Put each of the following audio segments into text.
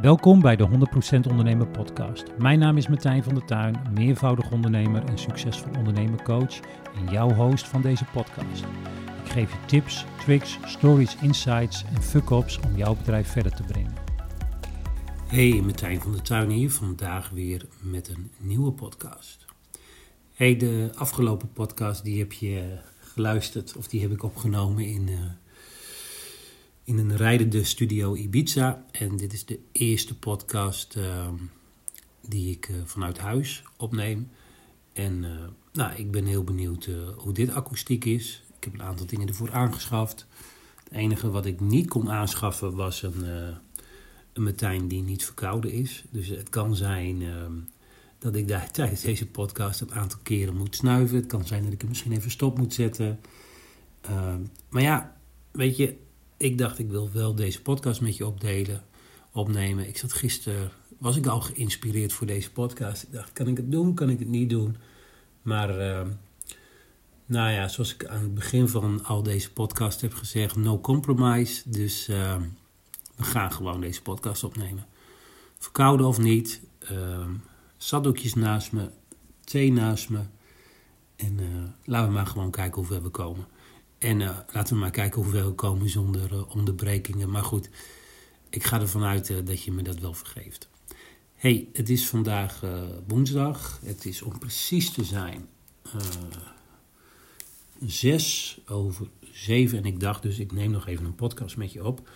Welkom bij de 100% Ondernemer Podcast. Mijn naam is Martijn van der Tuin, meervoudig ondernemer en succesvol ondernemercoach en jouw host van deze podcast. Ik geef je tips, tricks, stories, insights en fuck-ups om jouw bedrijf verder te brengen. Hey, Martijn van der Tuin hier, vandaag weer met een nieuwe podcast. Hey, de afgelopen podcast die heb je geluisterd of die heb ik opgenomen in... Uh, in een rijdende studio Ibiza. En dit is de eerste podcast uh, die ik uh, vanuit huis opneem. En uh, nou, ik ben heel benieuwd hoe dit akoestiek is. Ik heb een aantal dingen ervoor aangeschaft. Het enige wat ik niet kon aanschaffen was een, een die niet verkouden is. Dus het kan zijn ehm, dat ik daar tijdens deze podcast een aantal keren moet snuiven. Het kan zijn dat ik hem misschien even stop moet zetten. Ehm, maar ja, weet je, ik dacht, ik wil wel deze podcast met je opdelen, opnemen. Ik zat gisteren, was ik al geïnspireerd voor deze podcast. Ik dacht, kan ik het doen, kan ik het niet doen? Maar, uh, nou ja, zoals ik aan het begin van al deze podcast heb gezegd, no compromise. Dus uh, we gaan gewoon deze podcast opnemen. Verkouden of niet, uh, zakdoekjes naast me, thee naast me. En uh, laten we maar gewoon kijken hoe ver we komen. En uh, laten we maar kijken hoe we komen zonder uh, onderbrekingen. Maar goed, ik ga ervan uit uh, dat je me dat wel vergeeft. hey, het is vandaag woensdag. Het is om precies te zijn zes over zeven. En ik dacht dus, ik neem nog even een podcast met je op.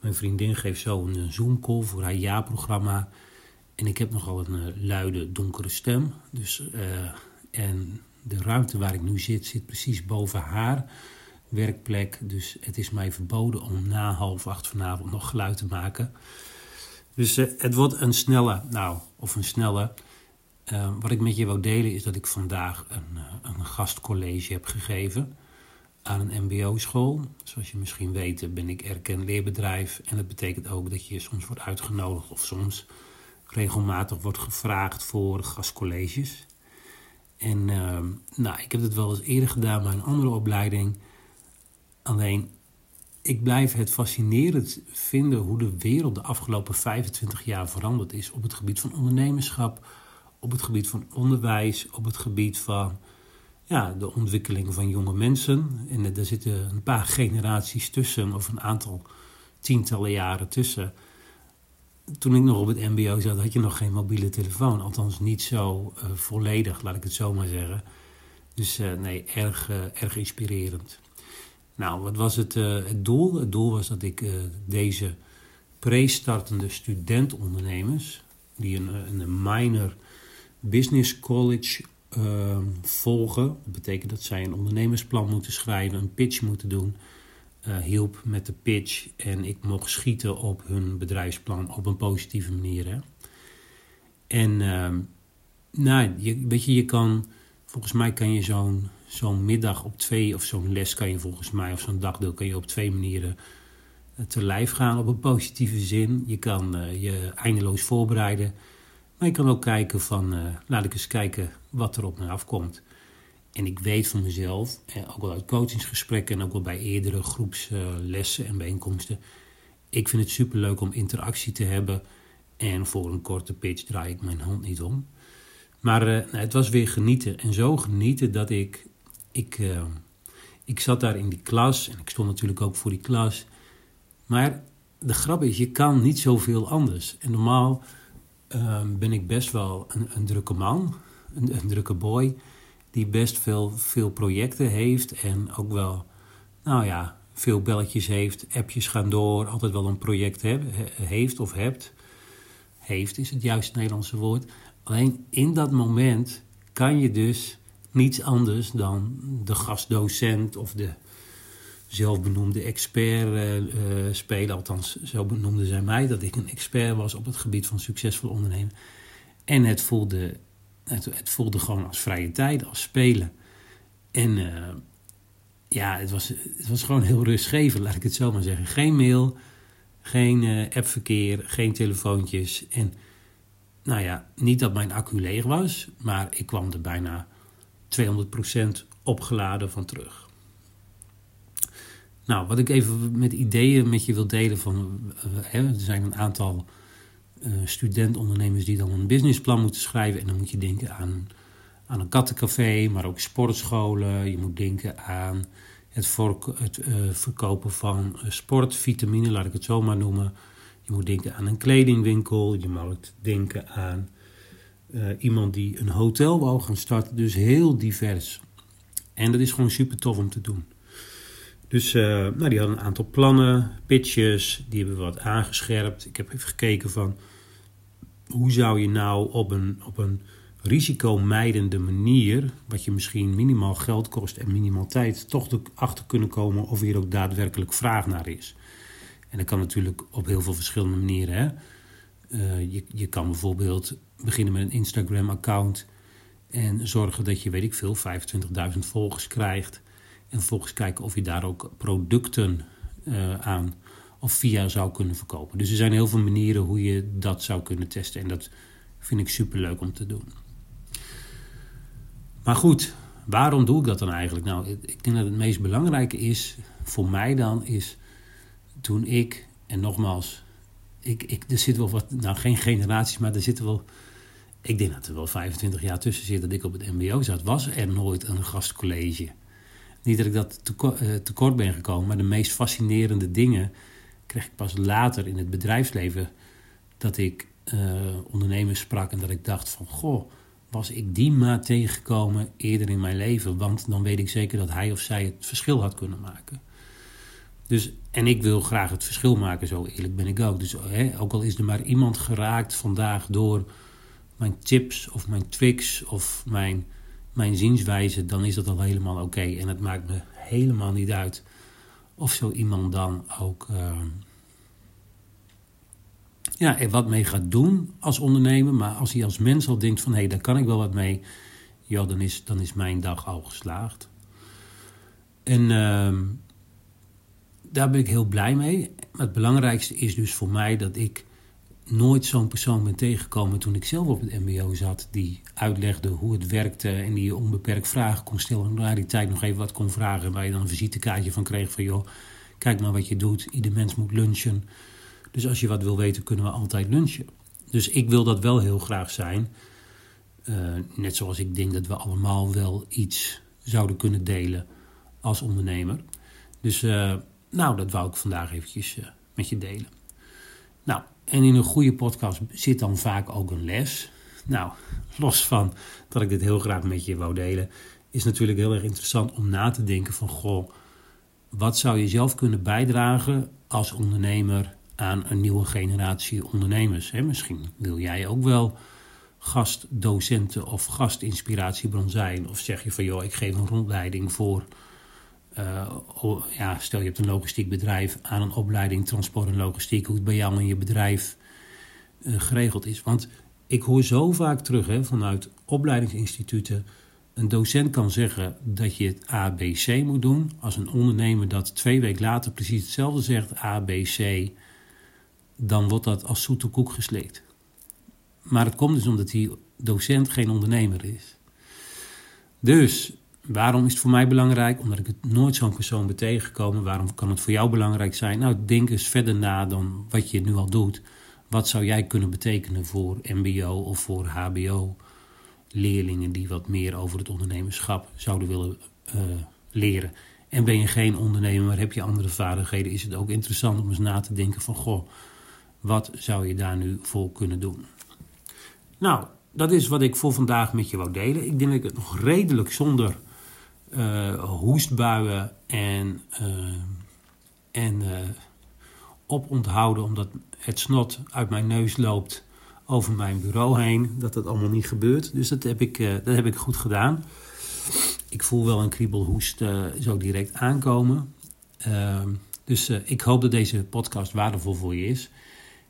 Mijn vriendin geeft zo een Zoom-call voor haar jaarprogramma. En ik heb nogal een luide, donkere stem. Dus, en de ruimte waar ik nu zit, zit precies boven haar werkplek. Dus het is mij verboden om na half acht vanavond nog geluid te maken. Dus uh, het wordt een snelle, nou, of een snelle. Uh, wat ik met je wou delen is dat ik vandaag een, uh, een gastcollege heb gegeven aan een MBO-school. Zoals je misschien weet ben ik erkend leerbedrijf. En dat betekent ook dat je soms wordt uitgenodigd of soms regelmatig wordt gevraagd voor gastcolleges. En nou, ik heb het wel eens eerder gedaan bij een andere opleiding. Alleen, ik blijf het fascinerend vinden hoe de wereld de afgelopen 25 jaar veranderd is op het gebied van ondernemerschap, op het gebied van onderwijs, op het gebied van ja, de ontwikkeling van jonge mensen. En er zitten een paar generaties tussen, of een aantal tientallen jaren tussen. Toen ik nog op het MBO zat, had je nog geen mobiele telefoon. Althans, niet zo uh, volledig, laat ik het zo maar zeggen. Dus uh, nee, erg, uh, erg inspirerend. Nou, wat was het, uh, het doel? Het doel was dat ik uh, deze pre-startende studentondernemers, die een, een minor business college uh, volgen, dat betekent dat zij een ondernemersplan moeten schrijven, een pitch moeten doen, hielp met de pitch en ik mocht schieten op hun bedrijfsplan op een positieve manier. Hè? En ehm, nou, weet je, je kan, volgens mij kan je zo'n zo'n middag op twee, of zo'n les kan je volgens mij, of zo'n dagdeel kan je op twee manieren eh, te lijf gaan op een positieve zin. Je kan uh, je eindeloos voorbereiden, maar je kan ook kijken van, uh, laat ik eens kijken wat er op me afkomt. En ik weet van mezelf, eh, ook wel uit coachingsgesprekken en ook wel bij eerdere groepslessen en bijeenkomsten, ik vind het superleuk om interactie te hebben. En voor een korte pitch draai ik mijn hand niet om. Maar het was weer genieten. En zo genieten dat ik ik, uh, ik zat daar in die klas en ik stond natuurlijk ook voor die klas. Maar de grap is, je kan niet zoveel anders. En normaal uh, ben ik best wel een, een drukke man, een, een, drukke boy, die best veel, veel projecten heeft en ook wel, nou ja, veel belletjes heeft, appjes gaan door, altijd wel een project heeft of hebt. Heeft is het juiste Nederlandse woord. Alleen in dat moment kan je dus niets anders dan de gastdocent of de zelfbenoemde expert uh, uh, spelen. Althans, zo benoemden zij mij dat ik een expert was op het gebied van succesvol ondernemen. En het voelde, het, het voelde gewoon als vrije tijd, als spelen. En uh, ja, het was, het was gewoon heel rustgevend, laat ik het zo maar zeggen. Geen mail, geen appverkeer, geen telefoontjes. En nou ja, niet dat mijn accu leeg was, maar ik kwam er bijna 200% opgeladen van terug. Nou, wat ik even met ideeën met je wil delen van, hè, er zijn een aantal studentondernemers die dan een businessplan moeten schrijven. En dan moet je denken aan, aan een kattencafé, maar ook sportscholen. Je moet denken aan het, het verkopen van sportvitamine, laat ik het zo maar noemen. Je moet denken aan een kledingwinkel. Je moet denken aan iemand die een hotel wou gaan starten. Dus heel divers. En dat is gewoon super tof om te doen. Dus uh, nou, die hadden een aantal plannen, pitches, die hebben we wat aangescherpt. Ik heb even gekeken van hoe zou je nou op een, op een risicomijdende manier, wat je misschien minimaal geld kost en minimaal tijd, toch erachter kunnen komen of hier ook daadwerkelijk vraag naar is. En dat kan natuurlijk op heel veel verschillende manieren. Hè? Uh, je, kan bijvoorbeeld beginnen met een Instagram-account en zorgen dat je, weet ik veel, 25.000 volgers krijgt. En vervolgens kijken of je daar ook producten uh, aan of via zou kunnen verkopen. Dus er zijn heel veel manieren hoe je dat zou kunnen testen. En dat vind ik super leuk om te doen. Maar goed, waarom doe ik dat dan eigenlijk? Nou, ik denk dat het meest belangrijke is voor mij dan is toen ik, en nogmaals, ik, ik, er zit wel wat, nou geen generaties, maar er zitten wel ik denk dat er wel 25 jaar tussen zit dat ik op het MBO zat. Was er nooit een gastcollege? Niet dat ik dat eh, tekort ben gekomen, maar de meest fascinerende dingen kreeg ik pas later in het bedrijfsleven. Dat ik uh, ondernemers sprak en dat ik dacht van, goh, was ik die maar tegengekomen eerder in mijn leven? Want dan weet ik zeker dat hij of zij het verschil had kunnen maken. Dus, en ik wil graag het verschil maken, zo eerlijk ben ik ook. Dus hè, ook al is er maar iemand geraakt vandaag door mijn tips of mijn tricks of mijn, mijn zienswijze, dan is dat al helemaal oké. En het maakt me helemaal niet uit of zo iemand dan ook uh, ja, wat mee gaat doen als ondernemer. Maar als hij als mens al denkt van hé, hey, daar kan ik wel wat mee, ja, dan is, dan is mijn dag al geslaagd. En uh, daar ben ik heel blij mee. Het belangrijkste is dus voor mij dat ik nooit zo'n persoon ben tegengekomen toen ik zelf op het MBO zat. Die uitlegde hoe het werkte en die je onbeperkt vragen kon stellen. En na die tijd nog even wat kon vragen. Waar je dan een visitekaartje van kreeg van joh, kijk maar wat je doet. Ieder mens moet lunchen. Dus als je wat wil weten, kunnen we altijd lunchen. Dus ik wil dat wel heel graag zijn. Uh, net zoals ik denk dat we allemaal wel iets zouden kunnen delen als ondernemer. Dus uh, nou, dat wou ik vandaag eventjes uh, met je delen. Nou, en in een goede podcast zit dan vaak ook een les. Nou, los van dat ik dit heel graag met je wou delen, is natuurlijk heel erg interessant om na te denken van goh, wat zou je zelf kunnen bijdragen als ondernemer aan een nieuwe generatie ondernemers? Hè? Misschien wil jij ook wel gastdocenten of gastinspiratiebron zijn. Of zeg je van joh, ik geef een rondleiding voor uh, ja, stel je hebt een logistiek bedrijf aan een opleiding transport en logistiek, hoe het bij jou in je bedrijf uh, geregeld is. Want ik hoor zo vaak terug hè, vanuit opleidingsinstituten. Een docent kan zeggen dat je het ABC moet doen. Als een ondernemer dat twee weken later precies hetzelfde zegt, ABC, dan wordt dat als zoete koek gesleept. Maar het komt dus omdat die docent geen ondernemer is. Dus Waarom is het voor mij belangrijk? Omdat ik het nooit zo'n persoon ben tegengekomen. Waarom kan het voor jou belangrijk zijn? Nou, denk eens verder na dan wat je nu al doet. Wat zou jij kunnen betekenen voor MBO of voor HBO? Leerlingen die wat meer over het ondernemerschap zouden willen uh, leren. En ben je geen ondernemer, maar heb je andere vaardigheden, is het ook interessant om eens na te denken van goh, wat zou je daar nu voor kunnen doen? Nou, dat is wat ik voor vandaag met je wou delen. Ik denk dat ik het nog redelijk zonder uh, hoestbuien en, uh, en uh, oponthouden omdat het snot uit mijn neus loopt over mijn bureau heen. Dat dat allemaal niet gebeurt. Dus dat heb ik, dat heb ik goed gedaan. Ik voel wel een kriebelhoest zo direct aankomen. Ehm, dus ik hoop dat deze podcast waardevol voor je is.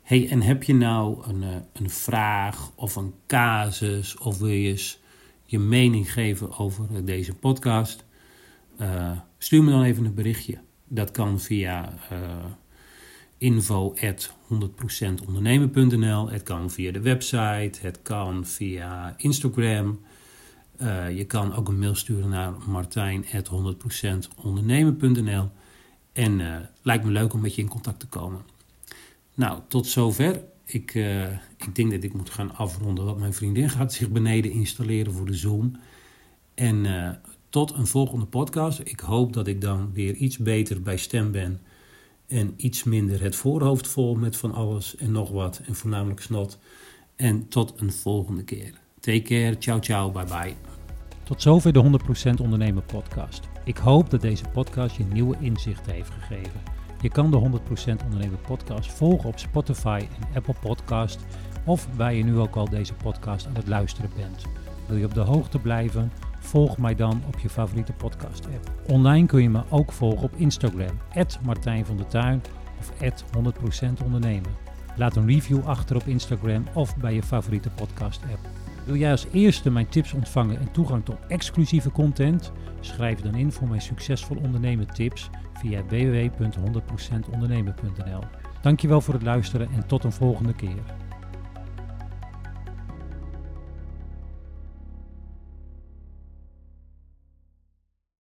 Hey, en heb je nou een, een vraag of een casus of wil je je mening geven over deze podcast, uh, stuur me dan even een berichtje. Dat kan via uh, info 100%ondernemen.nl. Het kan via de website. Het kan via Instagram. Je kan ook een mail sturen naar martijn.100%ondernemen.nl. En lijkt me leuk om met je in contact te komen. Nou, tot zover. Ik, uh, ik denk dat ik moet gaan afronden. Want mijn vriendin gaat zich beneden installeren voor de Zoom. En uh, tot een volgende podcast. Ik hoop dat ik dan weer iets beter bij stem ben. En iets minder het voorhoofd vol met van alles en nog wat. En voornamelijk snot. En tot een volgende keer. Take care. Ciao, ciao. Bye, bye. Tot zover de 100% Ondernemer podcast. Ik hoop dat deze podcast je nieuwe inzichten heeft gegeven. Je kan de 100% Ondernemer podcast volgen op Spotify en Apple Podcast of waar je nu ook al deze podcast aan het luisteren bent. Wil je op de hoogte blijven? Volg mij dan op je favoriete podcast app. Online kun je me ook volgen op Instagram, Martijn van der Tuin of 100% Ondernemen. Laat een review achter op Instagram of bij je favoriete podcast app. Wil jij als eerste mijn tips ontvangen en toegang tot exclusieve content? Schrijf dan in voor mijn succesvol ondernemen tips via www.100%ondernemen.nl. Dankjewel voor het luisteren en tot een volgende keer.